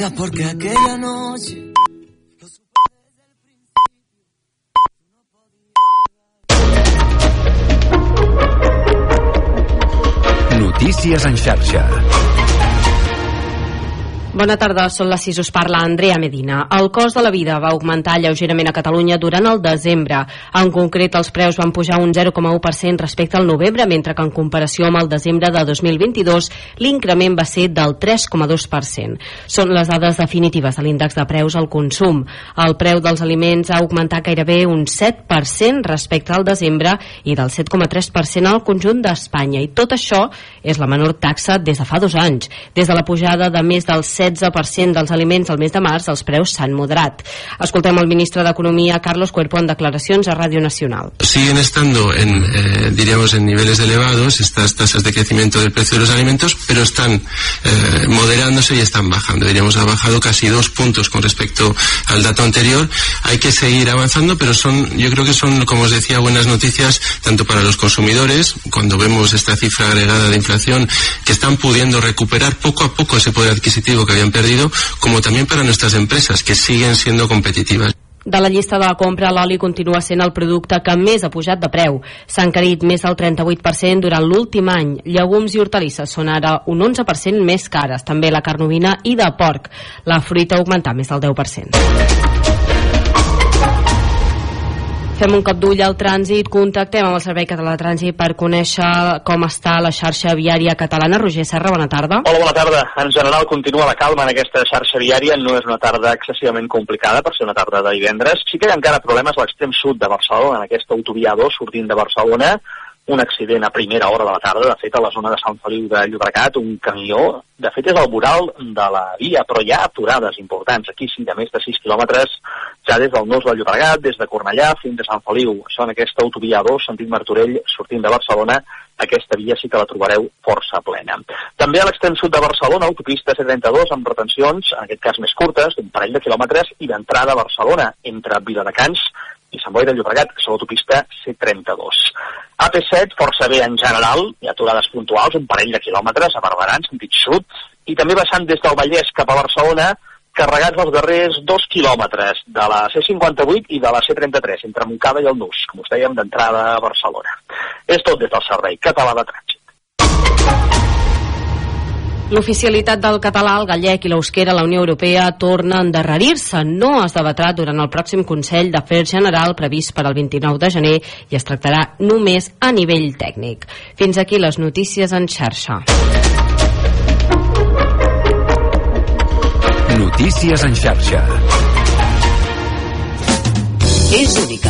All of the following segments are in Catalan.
Quizás porque aquella noche Notícies en xarxa. Bona tarda, són les 6, us parla Andrea Medina. El cost de la vida va augmentar lleugerament a Catalunya durant el desembre. En concret, els preus van pujar un 0,1% respecte al novembre, mentre que en comparació amb el desembre de 2022 l'increment va ser del 3,2%. Són les dades definitives de l'índex de preus al consum. El preu dels aliments ha augmentat gairebé un 7% respecte al desembre i del 7,3% al conjunt d'Espanya. I tot això és la menor taxa des de fa dos anys. Des de la pujada de més del 16% dels aliments al mes de març, els preus s'han moderat. Escoltem el ministre d'Economia, Carlos Cuerpo, en declaracions a Radio Nacional. Siguen estando en, eh, diríamos, en niveles elevados estas tasas de crecimiento del precio de los alimentos, pero están eh, moderándose y están bajando. Diríamos, ha bajado casi dos puntos con respecto al dato anterior. Hay que seguir avanzando, pero son, yo creo que son, como os decía, buenas noticias tanto para los consumidores, cuando vemos esta cifra agregada de inflación, que están pudiendo recuperar poco a poco ese poder adquisitivo que habían perdido, como también para nuestras empresas, que siguen siendo competitivas. De la llista de la compra, l'oli continua sent el producte que més ha pujat de preu. S'ha encarit més del 38% durant l'últim any. Llegums i hortalisses són ara un 11% més cares, també la carn ovina i de porc. La fruita ha augmentat més del 10%. Fem un cop d'ull al trànsit, contactem amb el Servei Català de Trànsit per conèixer com està la xarxa viària catalana. Roger Serra, bona tarda. Hola, bona tarda. En general continua la calma en aquesta xarxa viària. No és una tarda excessivament complicada per ser una tarda de divendres. Sí que hi ha encara problemes a l'extrem sud de Barcelona, en aquesta autovia 2 sortint de Barcelona, un accident a primera hora de la tarda, de fet, a la zona de Sant Feliu de Llobregat, un camió, de fet és el voral de la via, però hi ha aturades importants, aquí sí, de més de 6 quilòmetres, ja des del Nus de Llobregat, des de Cornellà fins a Sant Feliu, això en aquesta autovia 2, sentit Martorell, sortint de Barcelona, aquesta via sí que la trobareu força plena. També a l'extrem sud de Barcelona, autopista C32 amb retencions, en aquest cas més curtes, d'un parell de quilòmetres, i d'entrada a Barcelona, entre Viladecans i Sant Boi de Llobregat, és l'autopista C32. AP7, força bé en general, hi ha aturades puntuals, un parell de quilòmetres a Barberà, en sentit sud, i també baixant des del Vallès cap a Barcelona, carregats els darrers dos quilòmetres de la C58 i de la C33, entre Montcada i el Nus, com us dèiem, d'entrada a Barcelona. És tot des del Servei Català de Trànsit. L'oficialitat del català, el gallec i l'eusquera a la Unió Europea torna a endarrerir-se. No es debatrà durant el pròxim Consell d'Afers General previst per al 29 de gener i es tractarà només a nivell tècnic. Fins aquí les notícies en xarxa. Notícies en xarxa. És única,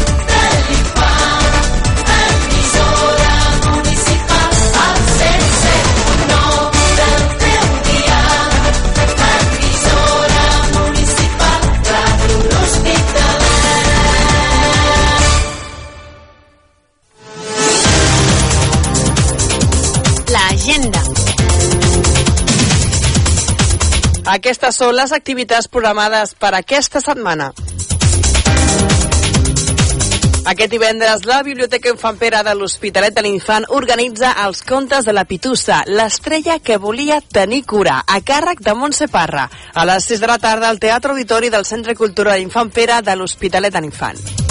Aquestes són les activitats programades per aquesta setmana. Aquest divendres, la Biblioteca Infant Pere de l'Hospitalet de l'Infant organitza els contes de la Pitussa, l'estrella que volia tenir cura, a càrrec de Montse Parra. A les 6 de la tarda, al Teatre Auditori del Centre Cultural Infant Pere de l'Hospitalet de l'Infant.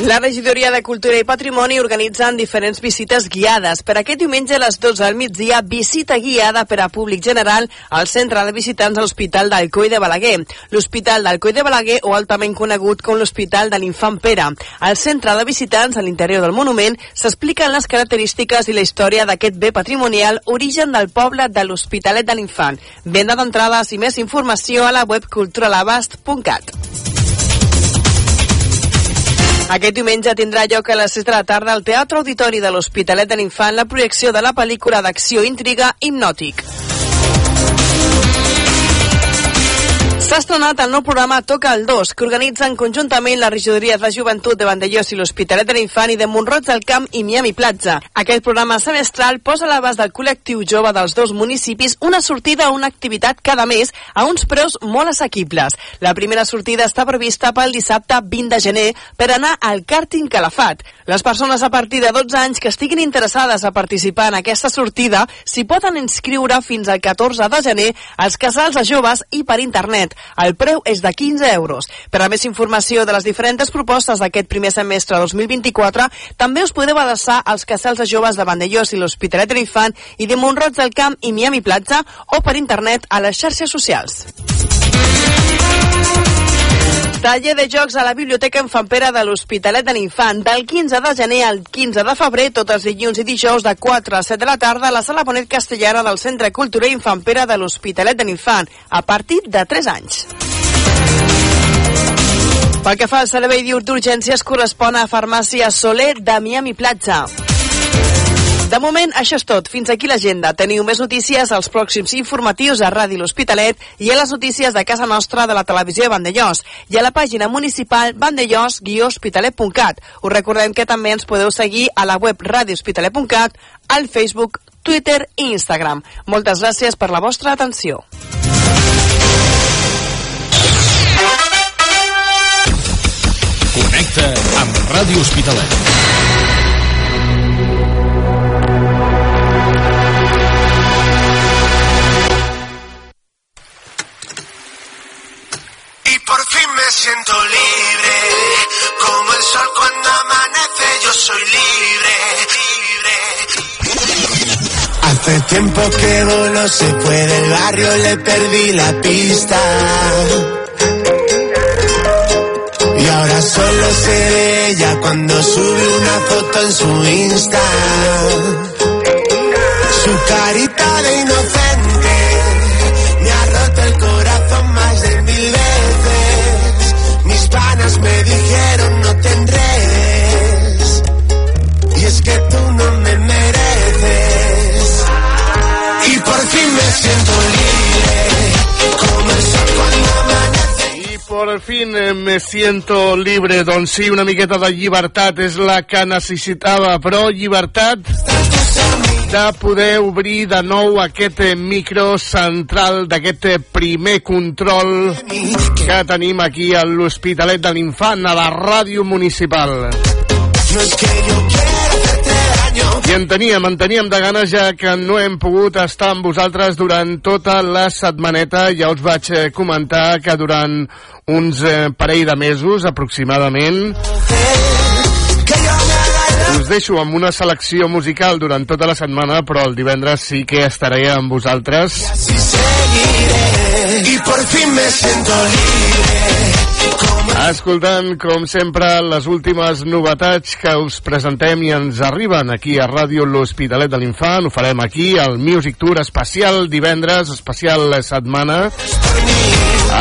La regidoria de Cultura i Patrimoni organitzen diferents visites guiades. Per aquest diumenge a les 12 del migdia, visita guiada per a públic general al centre de visitants de l'Hospital d'Alcoi de Balaguer. L'Hospital d'Alcoi de Balaguer, o altament conegut com l'Hospital de l'Infant Pere. Al centre de visitants, a l'interior del monument, s'expliquen les característiques i la història d'aquest bé patrimonial, origen del poble de l'Hospitalet de l'Infant. Venda d'entrades i més informació a la web culturalabast.cat. Aquest diumenge tindrà lloc a les 6 de la tarda al Teatre Auditori de l'Hospitalet de l'Infant la projecció de la pel·lícula d'acció intriga Hipnòtic. S'ha estrenat el nou programa Toca el 2, que organitzen conjuntament la regidoria de joventut de Vandellós i l'Hospitalet de l'Infant i de Montroig del Camp i Miami Platja. Aquest programa semestral posa a l'abast del col·lectiu jove dels dos municipis una sortida o una activitat cada mes a uns preus molt assequibles. La primera sortida està prevista pel dissabte 20 de gener per anar al càrting Calafat. Les persones a partir de 12 anys que estiguin interessades a participar en aquesta sortida s'hi poden inscriure fins al 14 de gener als casals de joves i per internet. El preu és de 15 euros. Per a més informació de les diferents propostes d'aquest primer semestre 2024, també us podeu adreçar als casals de joves de Vandellós i l'Hospitalet de l'Infant i de Montroig del Camp i Miami Platja o per internet a les xarxes socials. Taller de jocs a la Biblioteca Infampera de l'Hospitalet de l'Infant del 15 de gener al 15 de febrer, tots els dilluns i dijous de 4 a 7 de la tarda a la Sala Bonet Castellana del Centre Cultural Infampera de l'Hospitalet de l'Infant, a partir de 3 anys. Pel que fa al servei d'urgències correspon a Farmàcia Soler de Miami Platja. De moment, això és tot. Fins aquí l'agenda. Teniu més notícies als pròxims informatius a Ràdio L'Hospitalet i a les notícies de casa nostra de la televisió de Vandellós i a la pàgina municipal vandellós-hospitalet.cat. Us recordem que també ens podeu seguir a la web radiohospitalet.cat, al Facebook, Twitter i Instagram. Moltes gràcies per la vostra atenció. Connecta amb Ràdio Hospitalet. Siento libre, como el sol cuando amanece, yo soy libre, libre. Hace tiempo que no se puede, el barrio le perdí la pista. Y ahora solo sé de ella cuando sube una foto en su Insta. Su carita de inocente fin eh, me siento libre. Doncs sí, una miqueta de llibertat és la que necessitava, però llibertat de poder obrir de nou aquest eh, micro central d'aquest eh, primer control que tenim aquí a l'Hospitalet de l'Infant, a la ràdio municipal. No es que yo. I en teníem, en teníem de ganes ja que no hem pogut estar amb vosaltres durant tota la setmaneta. Ja us vaig eh, comentar que durant uns eh, parell de mesos aproximadament us deixo amb una selecció musical durant tota la setmana, però el divendres sí que estaré amb vosaltres. Y por fin me siento libre. Escoltant, com sempre, les últimes novetats que us presentem i ens arriben aquí a Ràdio L'Hospitalet de l'Infant. Ho farem aquí, al Music Tour especial divendres, especial setmana,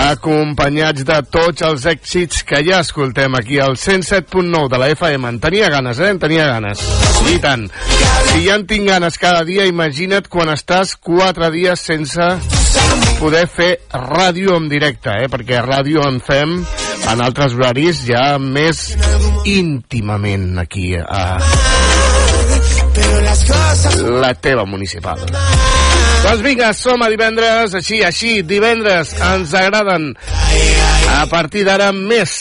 acompanyats de tots els èxits que ja escoltem aquí al 107.9 de la FM. En tenia ganes, eh? En tenia ganes. I tant. Si ja en tinc ganes cada dia, imagina't quan estàs quatre dies sense poder fer ràdio en directe, eh? perquè ràdio en fem en altres horaris ja més íntimament aquí a la teva municipal. Doncs vinga, som a divendres, així, així, divendres ens agraden a partir d'ara més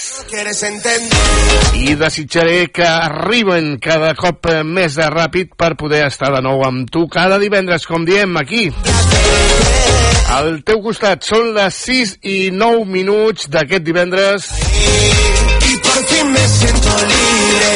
i desitjaré que arriben cada cop més de ràpid per poder estar de nou amb tu cada divendres, com diem, aquí. Al teu costat són les 6 i 9 minuts d'aquest divendres Y por fin me siento libre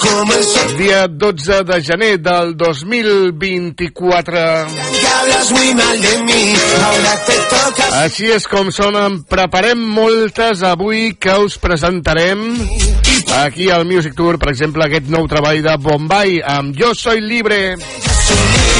como el sol Dia 12 de gener del 2024. que hablas muy mal de mí. Ahora te toca Així és com sonen. Preparem moltes avui que us presentarem aquí al Music Tour, per exemple, aquest nou treball de Bombay amb Jo Soy Libre. Todos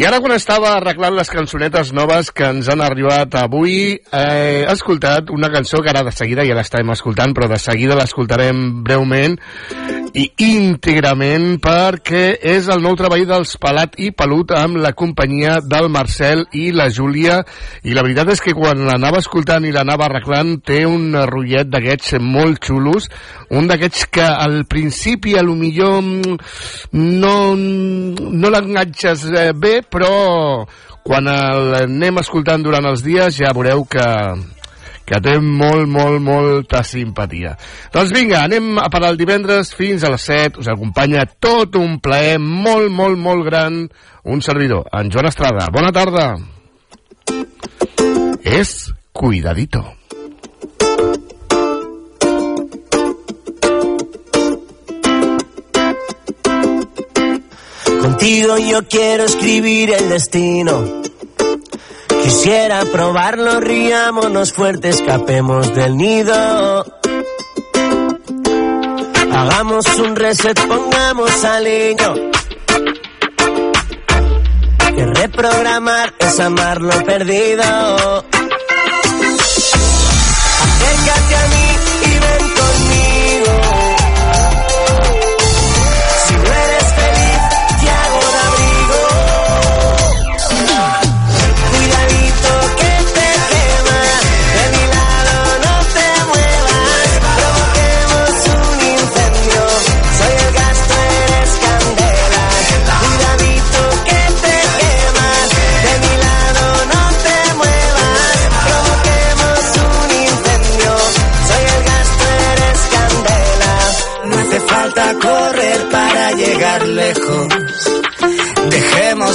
I ara quan estava arreglant les cançonetes noves que ens han arribat avui, eh, he escoltat una cançó que ara de seguida ja l'estàvem escoltant, però de seguida l'escoltarem breument i íntegrament perquè és el nou treball dels Pelat i Pelut amb la companyia del Marcel i la Júlia. I la veritat és que quan l'anava escoltant i l'anava arreglant té un rotllet d'aquests molt xulos un d'aquests que al principi a lo millor mm, no, no l'enganxes eh, però quan l'anem escoltant durant els dies ja veureu que que té molt, molt, molta simpatia. Doncs vinga, anem a parar el divendres fins a les 7. Us acompanya tot un plaer molt, molt, molt gran. Un servidor, en Joan Estrada. Bona tarda. És Cuidadito. Contigo yo quiero escribir el destino. Quisiera probarlo, riámonos fuerte, escapemos del nido. Hagamos un reset, pongamos al niño. Que reprogramar es amar lo perdido. Acércate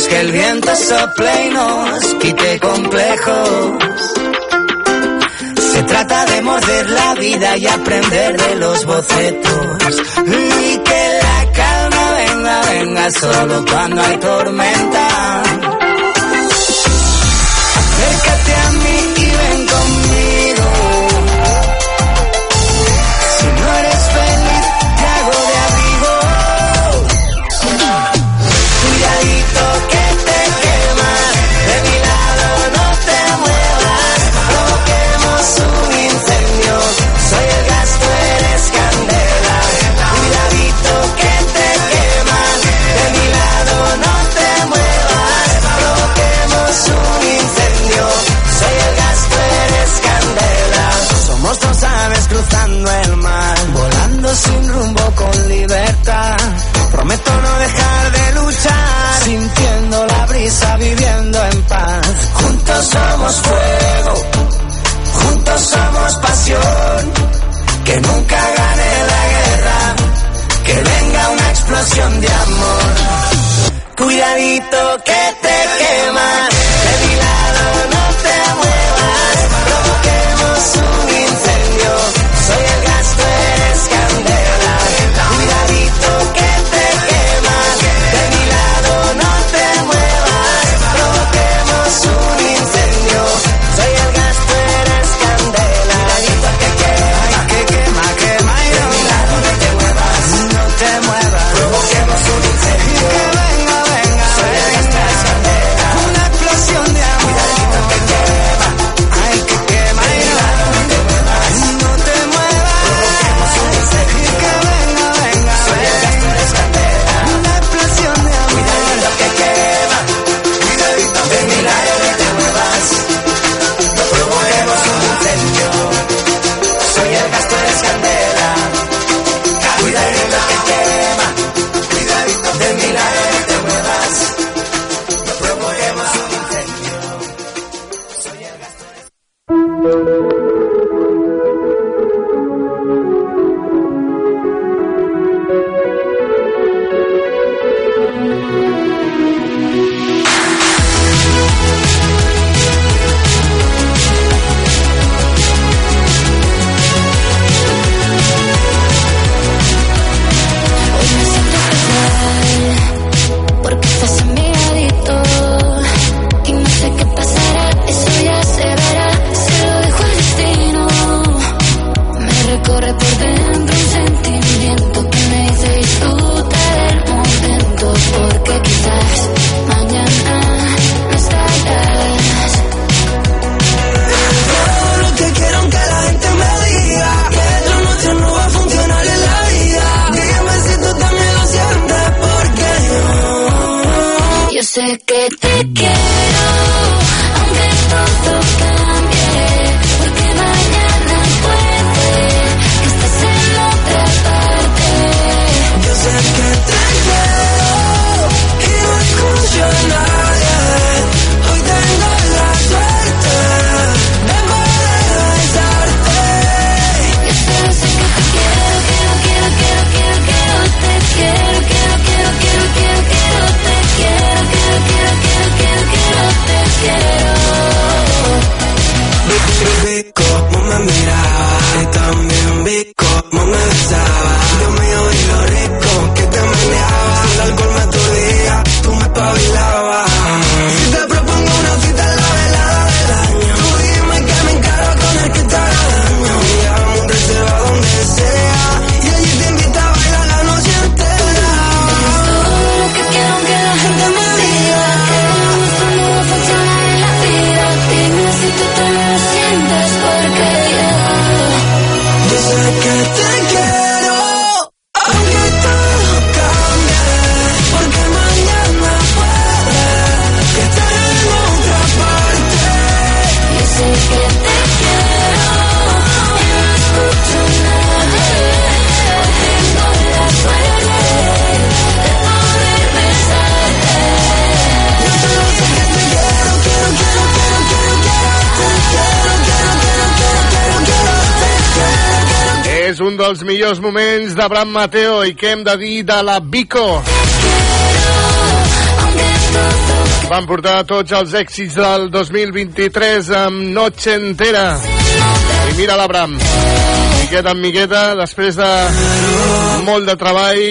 Que el viento sople y nos quite complejos. Se trata de morder la vida y aprender de los bocetos. Y que la calma venga, venga solo cuando hay tormenta. dels millors moments de Bram Mateo i què hem de dir de la Bico. Van portar tots els èxits del 2023 amb Noche Entera. I mira la Bram. Miqueta en miqueta, després de molt de treball,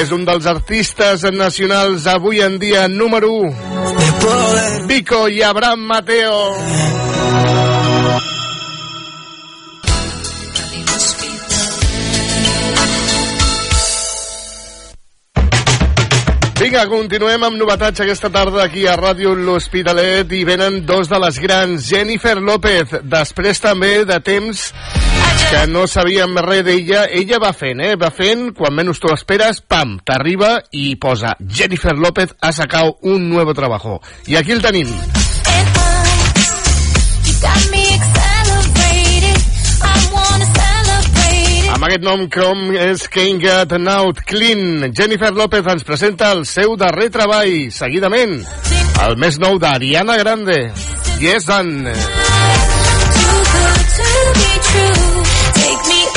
és un dels artistes nacionals avui en dia número 1. Bico i Abraham Mateo. Vinga, continuem amb novetats aquesta tarda aquí a Ràdio L'Hospitalet i venen dos de les grans, Jennifer López, després també de temps que no sabíem res d'ella, ella va fent, eh? Va fent, quan menys tu esperes, pam, t'arriba i posa Jennifer López ha sacat un nou treball. I aquí el tenim. You got me Amb aquest nom Chrome és Can't Get Out Clean. Jennifer López ens presenta el seu darrer treball, seguidament, el més nou d'Ariana Grande. Yes, and... Too good to be true. Take me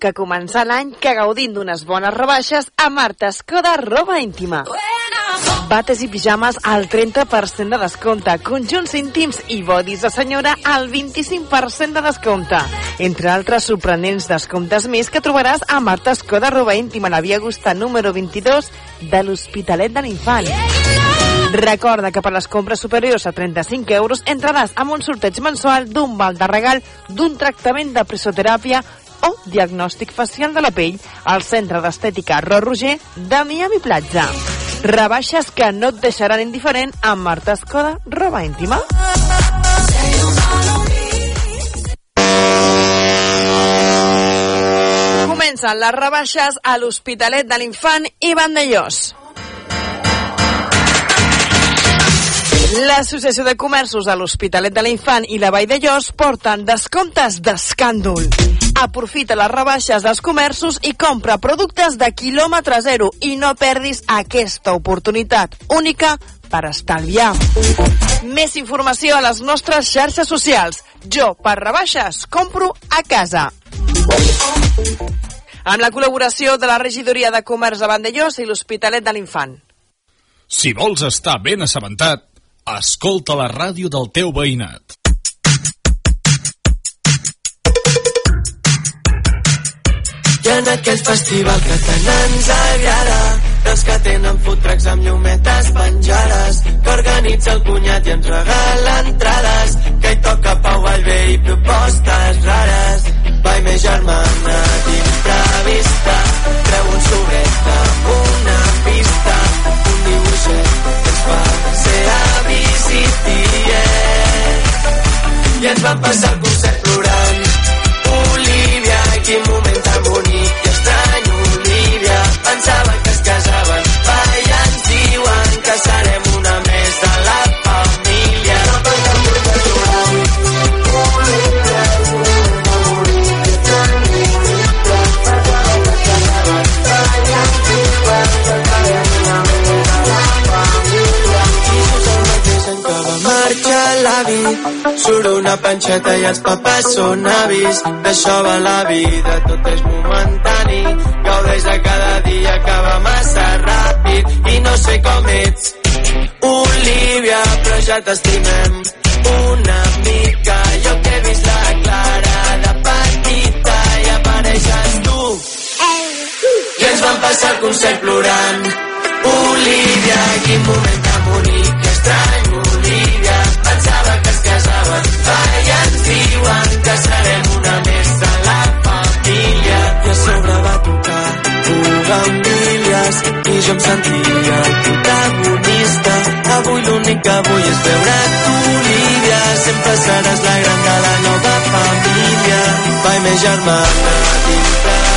que començar l'any que gaudint d'unes bones rebaixes a Marta Escoda Roba Íntima. Bates i pijames al 30% de descompte, conjunts íntims i bodis de senyora al 25% de descompte. Entre altres sorprenents descomptes més que trobaràs a Marta Escoda Roba Íntima, a la Via Augusta número 22 de l'Hospitalet de l'Infant. Recorda que per les compres superiors a 35 euros entraràs amb un sorteig mensual d'un val de regal d'un tractament de presoteràpia o diagnòstic facial de la pell al Centre d'Estètica Ro Roger de Miami Platja. Rebaixes que no et deixaran indiferent amb Marta Escoda, roba íntima. Comencen les rebaixes a l'Hospitalet de l'Infant i Vandellós. L'Associació de Comerços de l'Hospitalet de l'Infant i la Vall de Llos porten descomptes d'escàndol. Aprofita les rebaixes dels comerços i compra productes de quilòmetre zero i no perdis aquesta oportunitat única per estalviar. Més informació a les nostres xarxes socials. Jo, per rebaixes, compro a casa. Amb la col·laboració de la Regidoria de Comerç de Vandellós i l'Hospitalet de l'Infant. Si vols estar ben assabentat, escolta la ràdio del teu veïnat. I en aquell festival que tant ens agrada dels que tenen food amb llumetes penjades que organitza el cunyat i ens regala entrades que hi toca Pau Vallvé i propostes rares. Vai més germana d'imprevista treu un sobret amb una pista un dibuixet que ens fa ser avis i tiet i ens van passar el concert una panxeta i els papes són avis. D'això va la vida, tot és momentani. Gaudeix de cada dia va massa ràpid i no sé com ets. Olivia, però ja t'estimem una mica. Jo que he vist la Clara de petita i apareixes tu. I ens vam passar el concert plorant. Olivia, quin moment tan bonic i estrany, va, i ens diuen que una més la família. A sobre va tocar Bugambilles i jo em tu. Sempre seràs la gran de la nova família. Vai, més germana d'imprevista,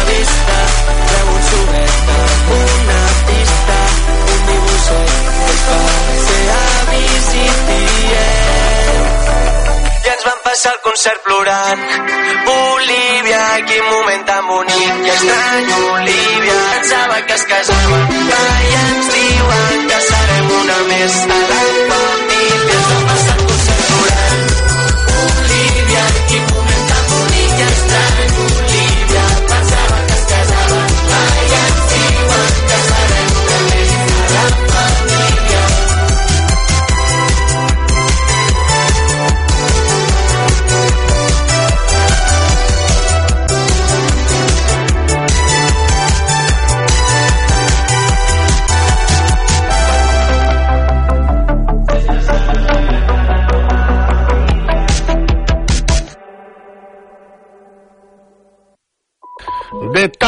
concert plorant. Olivia, quin moment tan bonic i estrany, Olivia. Pensava que es casaven, va, i ens diuen que serem una més de la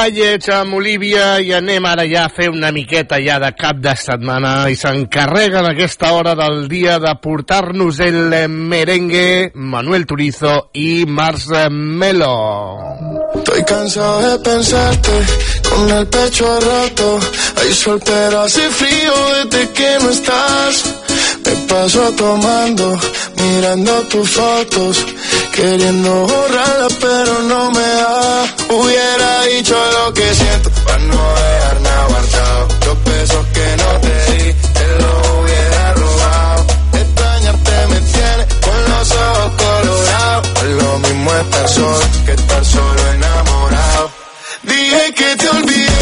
Detallets amb Olivia i anem ara ja a fer una miqueta ja de cap de setmana i s'encarrega en aquesta hora del dia de portar-nos el merengue Manuel Turizo i Marc Melo. Estoy cansado de pensarte con el pecho roto. Hay sol pero hace frío desde que no estás. Me paso tomando, mirando tus fotos, queriendo borrarlas pero no me da. Hubiera dicho lo que siento para no dejar nada guardado. Los besos que no te di, te los hubiera robado. Extrañarte me tiene con los ojos colorados. Lo mismo estar solo que estar solo enamorado. Dije que te olvidé,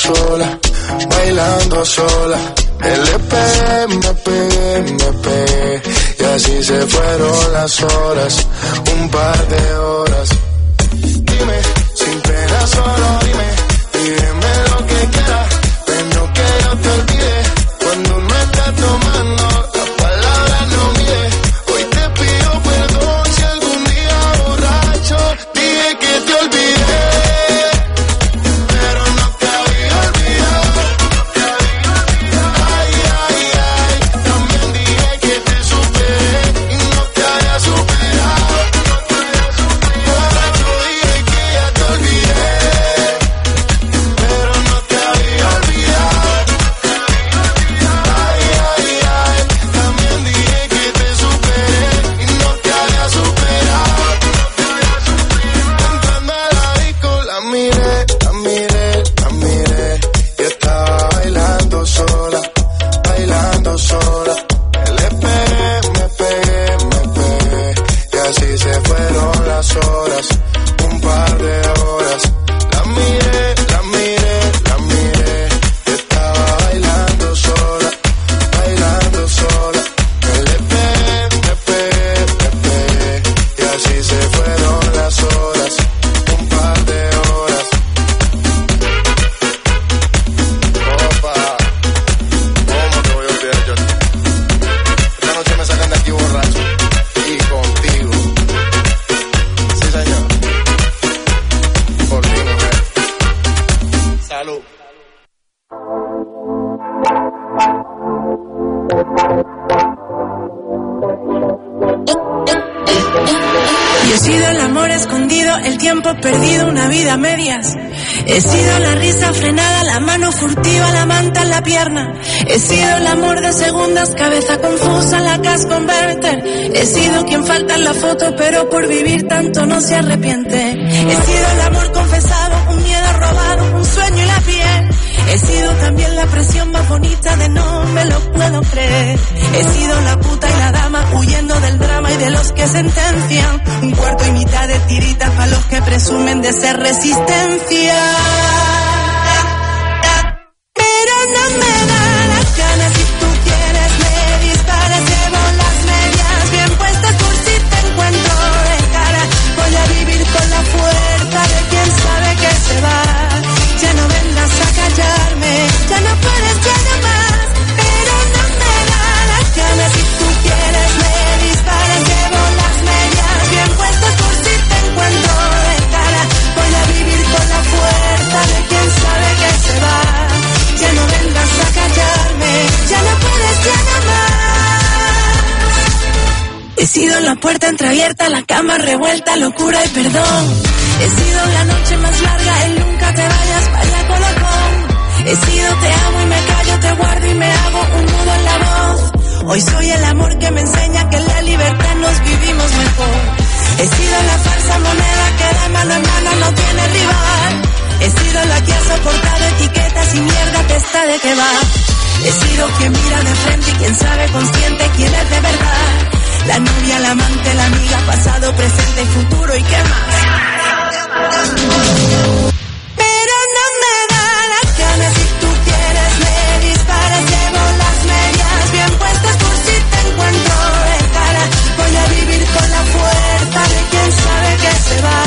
sola, bailando sola. Le pegué, me pegué, me pegué y así se fueron las horas, un par de horas. Dime, sin pena solo He sido el amor de segundas, cabeza confusa, la cas converter. He sido quien falta en la foto, pero por vivir tanto no se arrepiente. He sido el amor confesado, un miedo robado, un sueño y la piel. He sido también la presión más bonita de no me lo puedo creer. He sido la puta y la dama huyendo del drama y de los que sentencian. Un cuarto y mitad de tiritas para los que presumen de ser resistencia. Sido la puerta entreabierta, la cama revuelta, locura y perdón. He sido la noche más larga, el nunca te vayas, vaya colocón. He sido te amo y me callo, te guardo y me hago un nudo en la voz. Hoy soy el amor que me enseña que en la libertad nos vivimos mejor. He sido la falsa moneda que de mano en mano no tiene rival. He sido la que ha soportado etiquetas y mierda que está de que va. He sido quien mira de frente y quien sabe consciente quién es de verdad. La novia, la amante, la amiga, pasado, presente, futuro y qué más. Pero no me da las ganas si tú quieres me disparas, llevo las medias bien puestas por si te encuentro de cara. Voy a vivir con la fuerza de quien sabe que se va.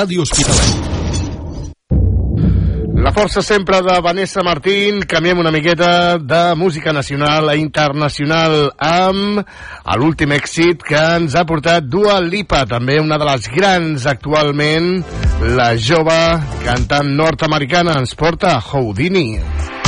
Ràdio Hospitalet. La força sempre de Vanessa Martín. Canviem una miqueta de música nacional a internacional amb l'últim èxit que ens ha portat Dua Lipa, també una de les grans actualment, la jove cantant nord-americana. Ens porta Houdini. Houdini.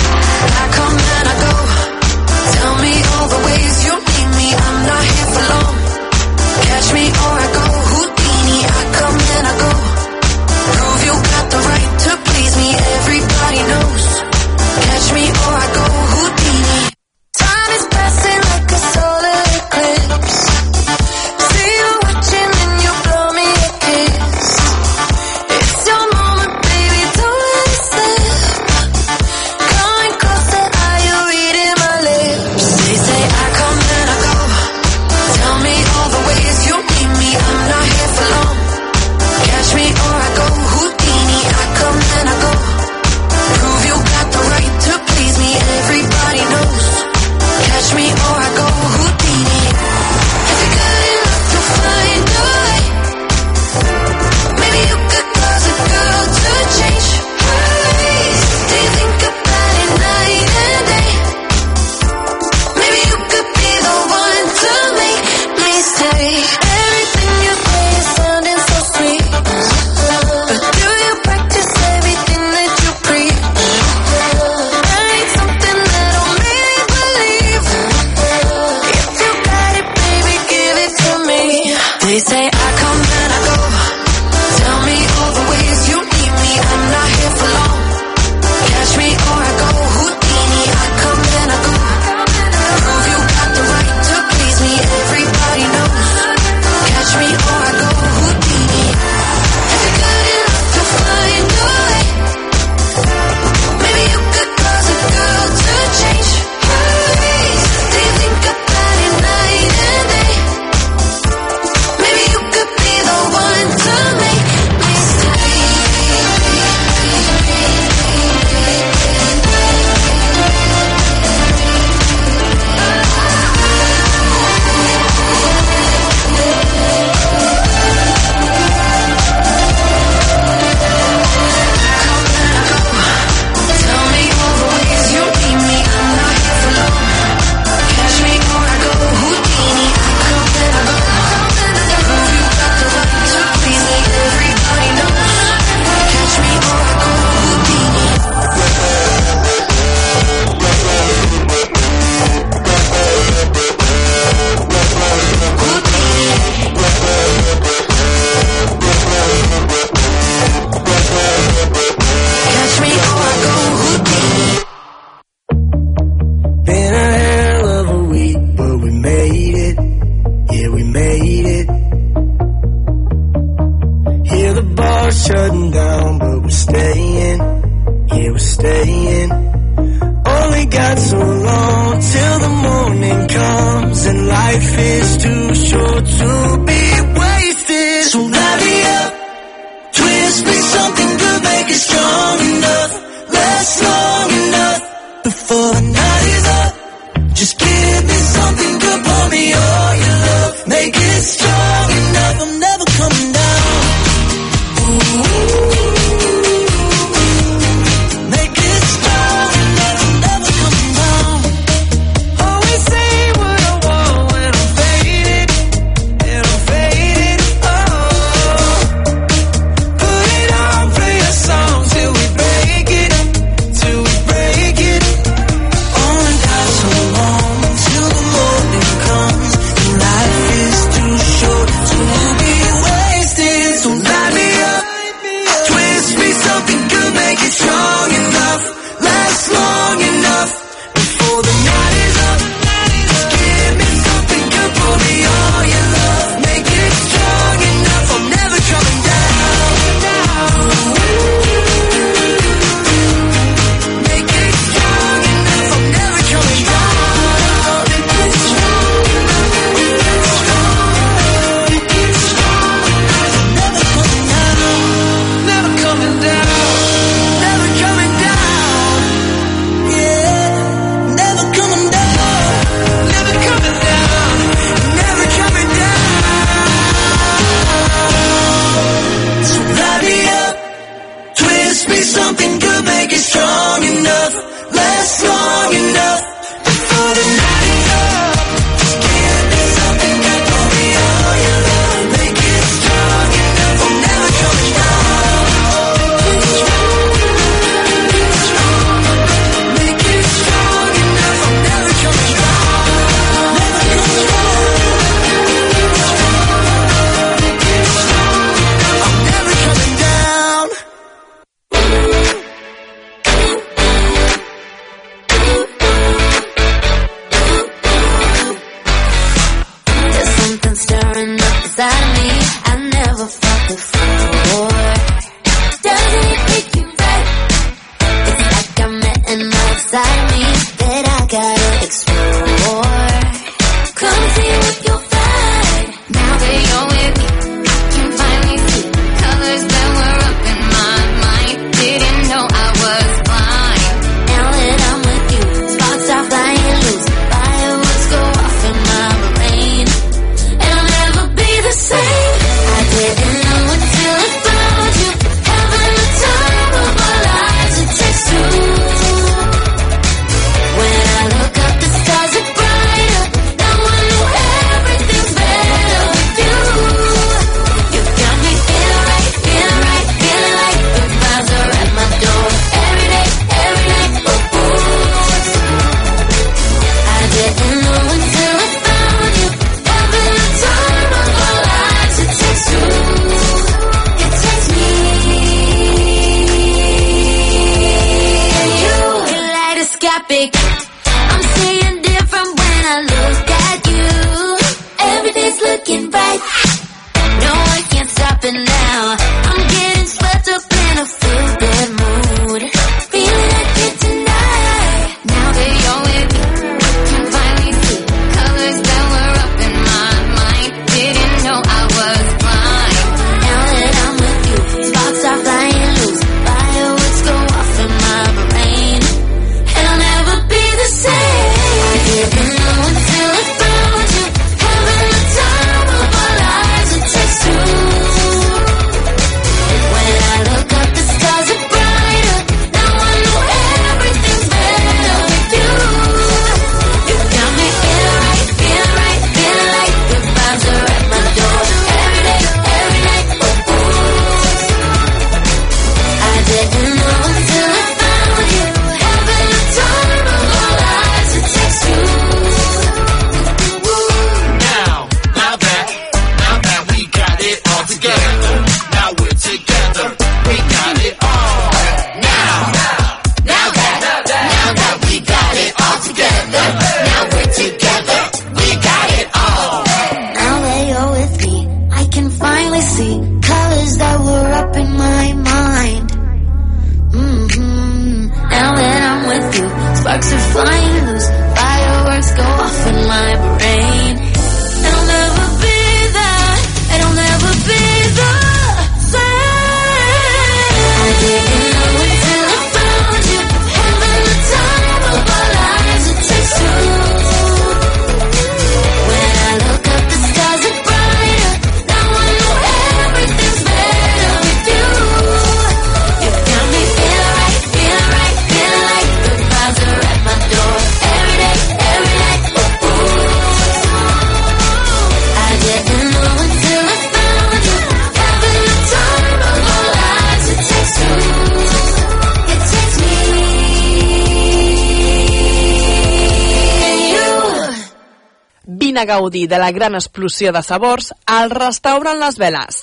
a gaudir de la gran explosió de sabors al restaurant Les Veles.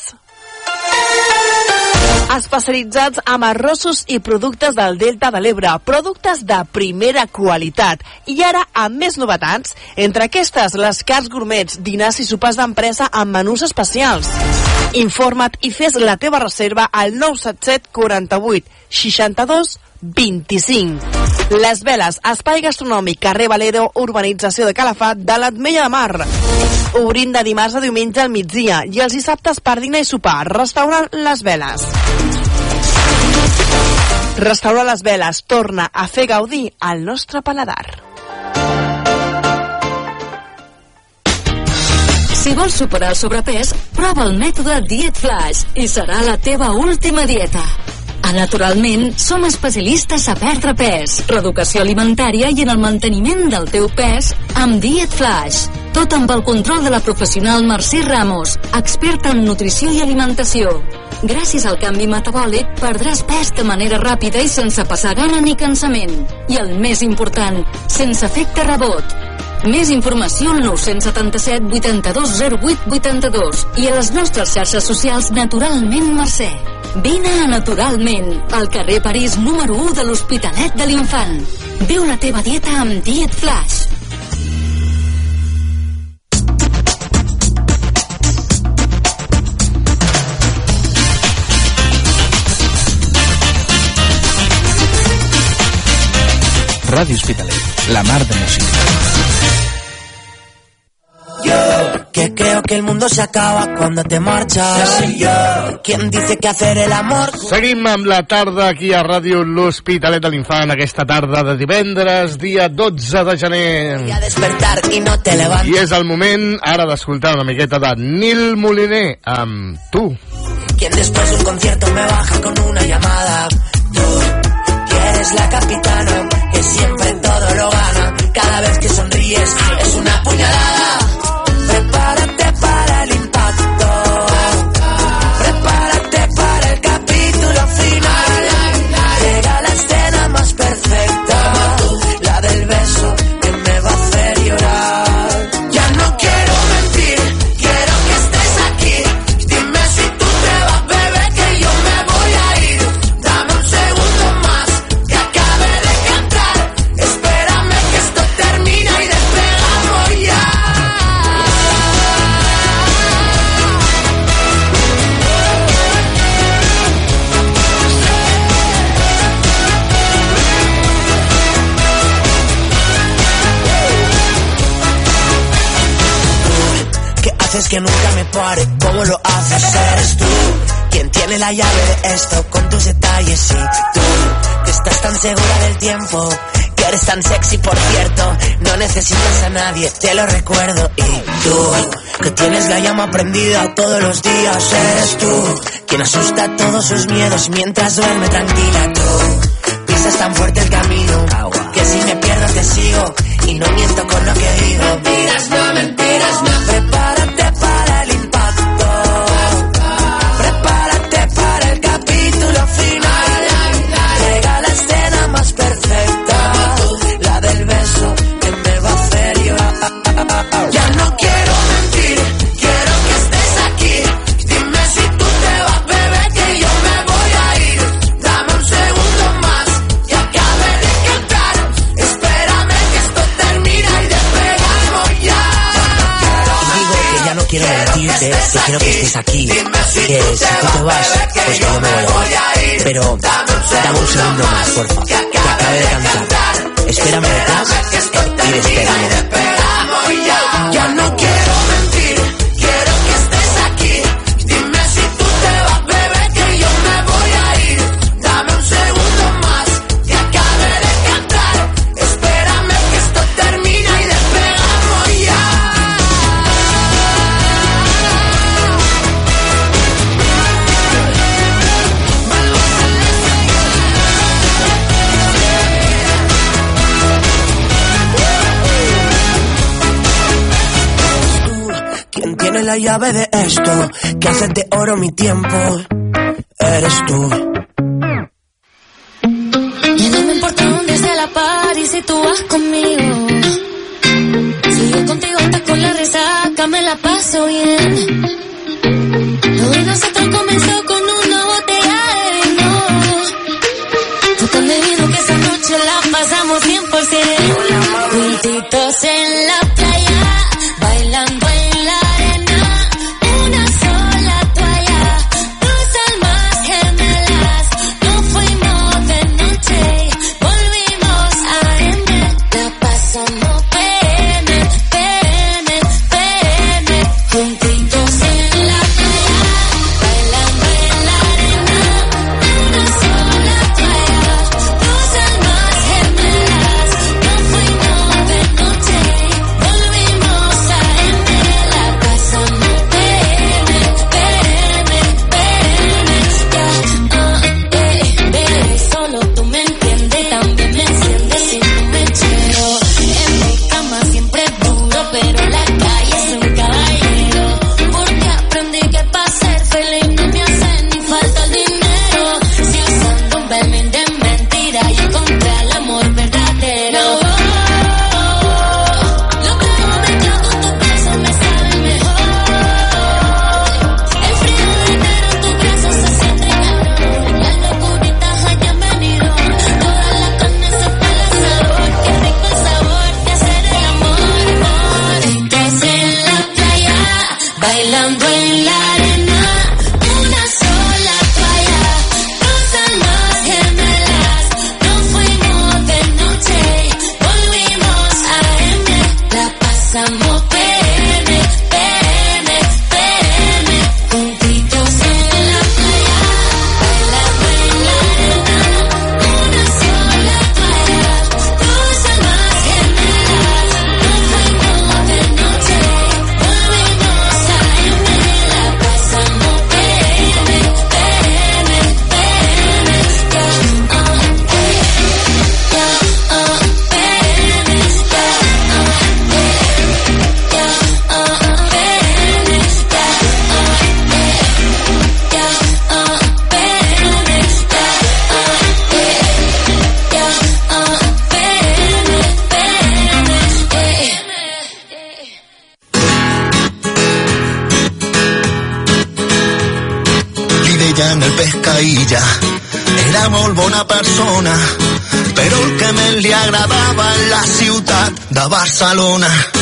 Especialitzats amb arrossos i productes del Delta de l'Ebre, productes de primera qualitat. I ara amb més novetats, entre aquestes les cars gourmets, dinars i sopars d'empresa amb menús especials. Informa't i fes la teva reserva al 977 48 62 25. Les Veles, espai gastronòmic, carrer Valero, urbanització de Calafat, de l'Atmella de Mar. Obrint de dimarts a diumenge al migdia i els dissabtes per dinar i sopar. Restaurant Les Veles. Restaurant Les Veles torna a fer gaudir al nostre paladar. Si vols superar el sobrepès, prova el mètode Diet Flash i serà la teva última dieta. A Naturalment som especialistes a perdre pes, reeducació alimentària i en el manteniment del teu pes amb Diet Flash. Tot amb el control de la professional Mercè Ramos, experta en nutrició i alimentació. Gràcies al canvi metabòlic perdràs pes de manera ràpida i sense passar gana ni cansament. I el més important, sense efecte rebot. Més informació al 977 82 08 82 i a les nostres xarxes socials Naturalment Mercè. Vine a Naturalment, al carrer París número 1 de l'Hospitalet de l'Infant. Viu la teva dieta amb Diet Flash. Ràdio Hospitalet, la mar de música. Yo, que creo que el mundo se acaba cuando te marchas. Soy yo, quien dice que hacer el amor. Seguim amb la tarda aquí a Ràdio L'Hospitalet de l'Infant, aquesta tarda de divendres, dia 12 de gener. A despertar y no te levantas. I és el moment ara d'escoltar una miqueta de Nil Moliner amb Tu. Quien después de un concierto me baja con una llamada. Tú, que eres la capitana, que siempre todo lo gana. Cada vez que sonríes es una puñalada. Haces que nunca me pare. ¿Cómo lo haces? Eres tú quien tiene la llave de esto con tus detalles. Y tú que estás tan segura del tiempo, que eres tan sexy, por cierto. No necesitas a nadie, te lo recuerdo. Y tú que tienes la llama prendida todos los días. Eres tú quien asusta todos sus miedos mientras duerme tranquila. Tú pisas tan fuerte el camino que si me pierdo te sigo y no miento con lo que digo. Mentiras, no mentiras, no. Quiero que estés aquí. Que si tú te vas, pues que yo me voy. Pero dame un segundo más, porfa, que acabe de cantar. Espérame detrás y despegamos. Ya no quiero la llave de esto? Que haces de oro mi tiempo. Eres tú. Y no me importa dónde sea la party si tú vas conmigo. Si yo contigo estás con la resaca, me la paso bien. Lo de nosotros comenzó con una botella de vino. Tan bebido que esa noche la pasamos 100%. Juntitos en la de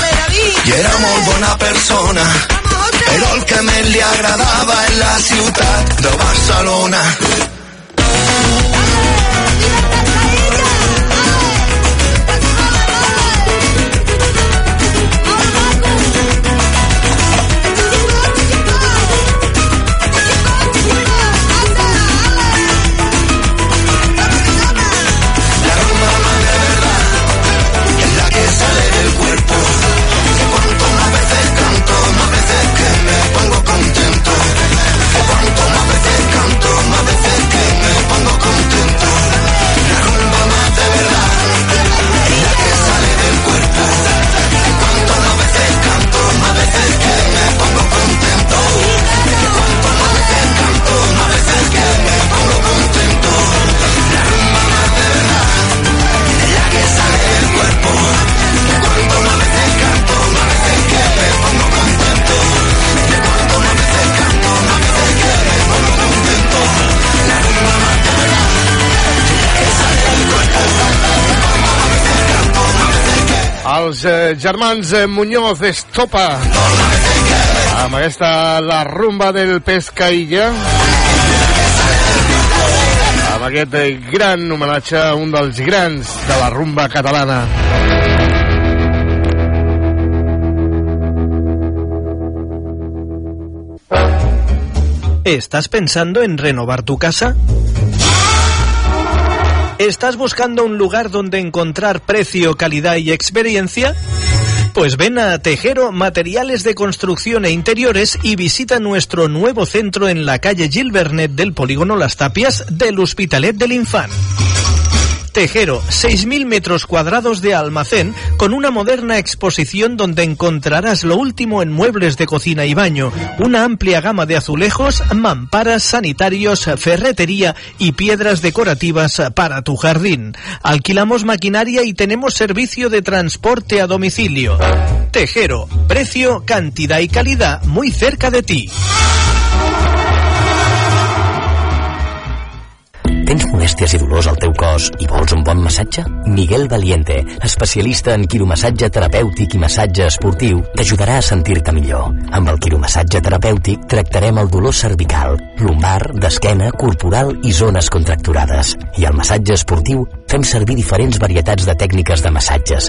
pescaïlla i era molt bona persona. Però el que més li agradava en la ciutat de Barcelona Els eh, germans eh, Muñoz Estopa. Amb aquesta La rumba del Pescaïlla amb aquest eh, gran homenatge a un dels grans de la rumba catalana. ¿Estás pensando en renovar tu casa? ¿Estás buscando un lugar donde encontrar precio, calidad y experiencia? Pues ven a Tejero Materiales de Construcción e Interiores y visita nuestro nuevo centro en la calle Gilbernet del Polígono Las Tapias del Hospitalet del Infant. Tejero, 6.000 metros cuadrados de almacén con una moderna exposición donde encontrarás lo último en muebles de cocina y baño, una amplia gama de azulejos, mamparas, sanitarios, ferretería y piedras decorativas para tu jardín. Alquilamos maquinaria y tenemos servicio de transporte a domicilio. Tejero, precio, cantidad y calidad muy cerca de ti. Tens molèsties i dolors al teu cos i vols un bon massatge? Miguel Valiente, especialista en quiromassatge terapèutic i massatge esportiu, t'ajudarà a sentir-te millor. Amb el quiromassatge terapèutic tractarem el dolor cervical, lumbar, d'esquena, corporal i zones contracturades. I al massatge esportiu fem servir diferents varietats de tècniques de massatges,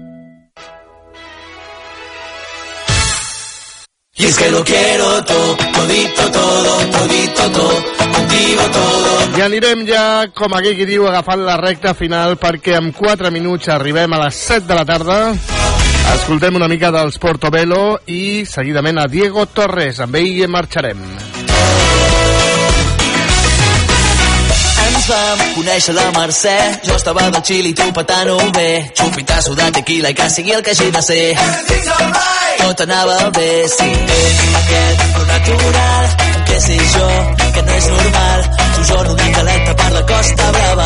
Y es que lo quiero todo, todito todo, todito todo, contigo todo. I anirem ja, com aquell qui diu, agafant la recta final perquè en 4 minuts arribem a les 7 de la tarda. Escoltem una mica dels Portobello i seguidament a Diego Torres. Amb ell marxarem. Vam conèixer la Mercè, jo estava del Xili i tu patant-ho bé. Xupitasso de tequila i que sigui el que hagi de ser. Tot anava bé, sí. Aquest flow natural, què sé jo, que no és normal. Sojorno una caleta per la Costa Brava.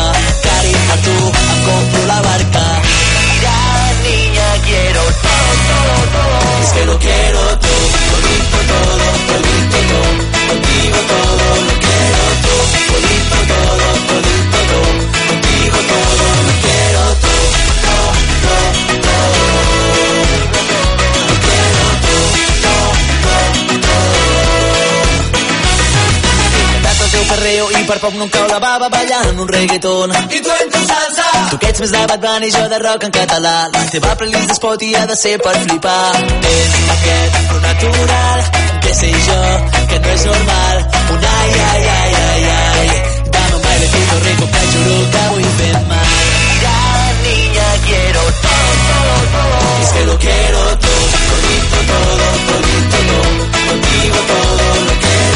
Per poc no em cau la bava ballant un reggaeton. I tu en tu salsa. Tu que ets més de Bad Bunny, jo de rock en català. La teva playlist de Spotify ha de ser per flipar. És aquest flow natural, que sé jo, que no és normal. Un ai, ai, ai, ai, ai. Dame un bailecito rico que juro que vull fer mal. Ya, niña, quiero todo, todo, todo. Es que lo quiero todo, todito, todo, todito, todo. Contigo todo lo quiero todo,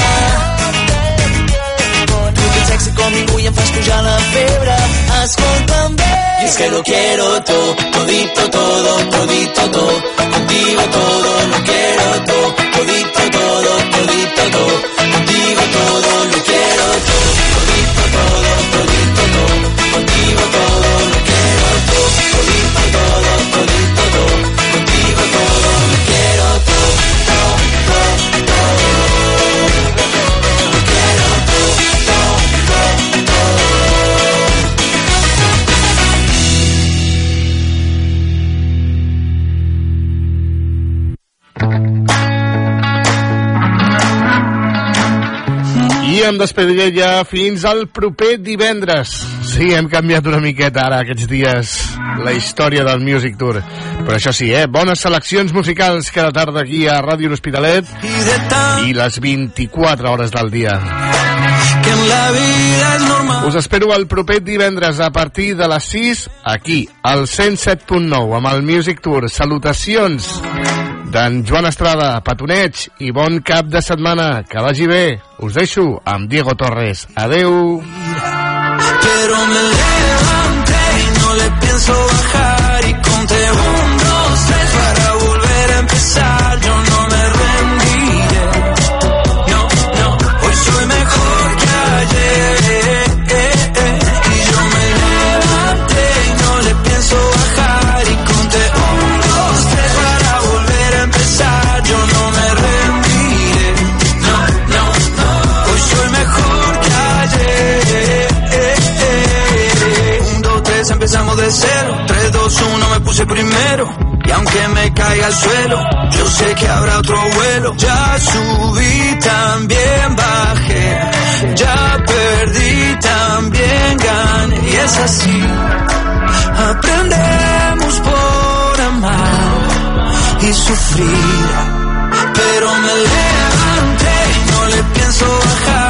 ningú i em fas pujar la febre. Escolta'm bé. Y es que lo quiero todo, todito todo, todito todo Contigo todo, lo quiero todo, todito todo, todito todo Contigo todo, lo quiero todo, todito todo, em despediré ja fins al proper divendres. Sí, hem canviat una miqueta ara aquests dies la història del Music Tour. Però això sí, eh? Bones seleccions musicals cada tarda aquí a Ràdio L'Hospitalet i les 24 hores del dia. Que en la vida es normal. Us espero el proper divendres a partir de les 6 aquí, al 107.9 amb el Music Tour. Salutacions d'en Joan Estrada, petoneig i bon cap de setmana. Que vagi bé. Us deixo amb Diego Torres. Adeu. Pero me levanté y no le pienso bajar y conté un, dos, tres para volver a empezar. Primero. Y aunque me caiga al suelo, yo sé que habrá otro vuelo. Ya subí, también bajé. Ya perdí, también gané. Y es así. Aprendemos por amar y sufrir. Pero me levanté no le pienso bajar.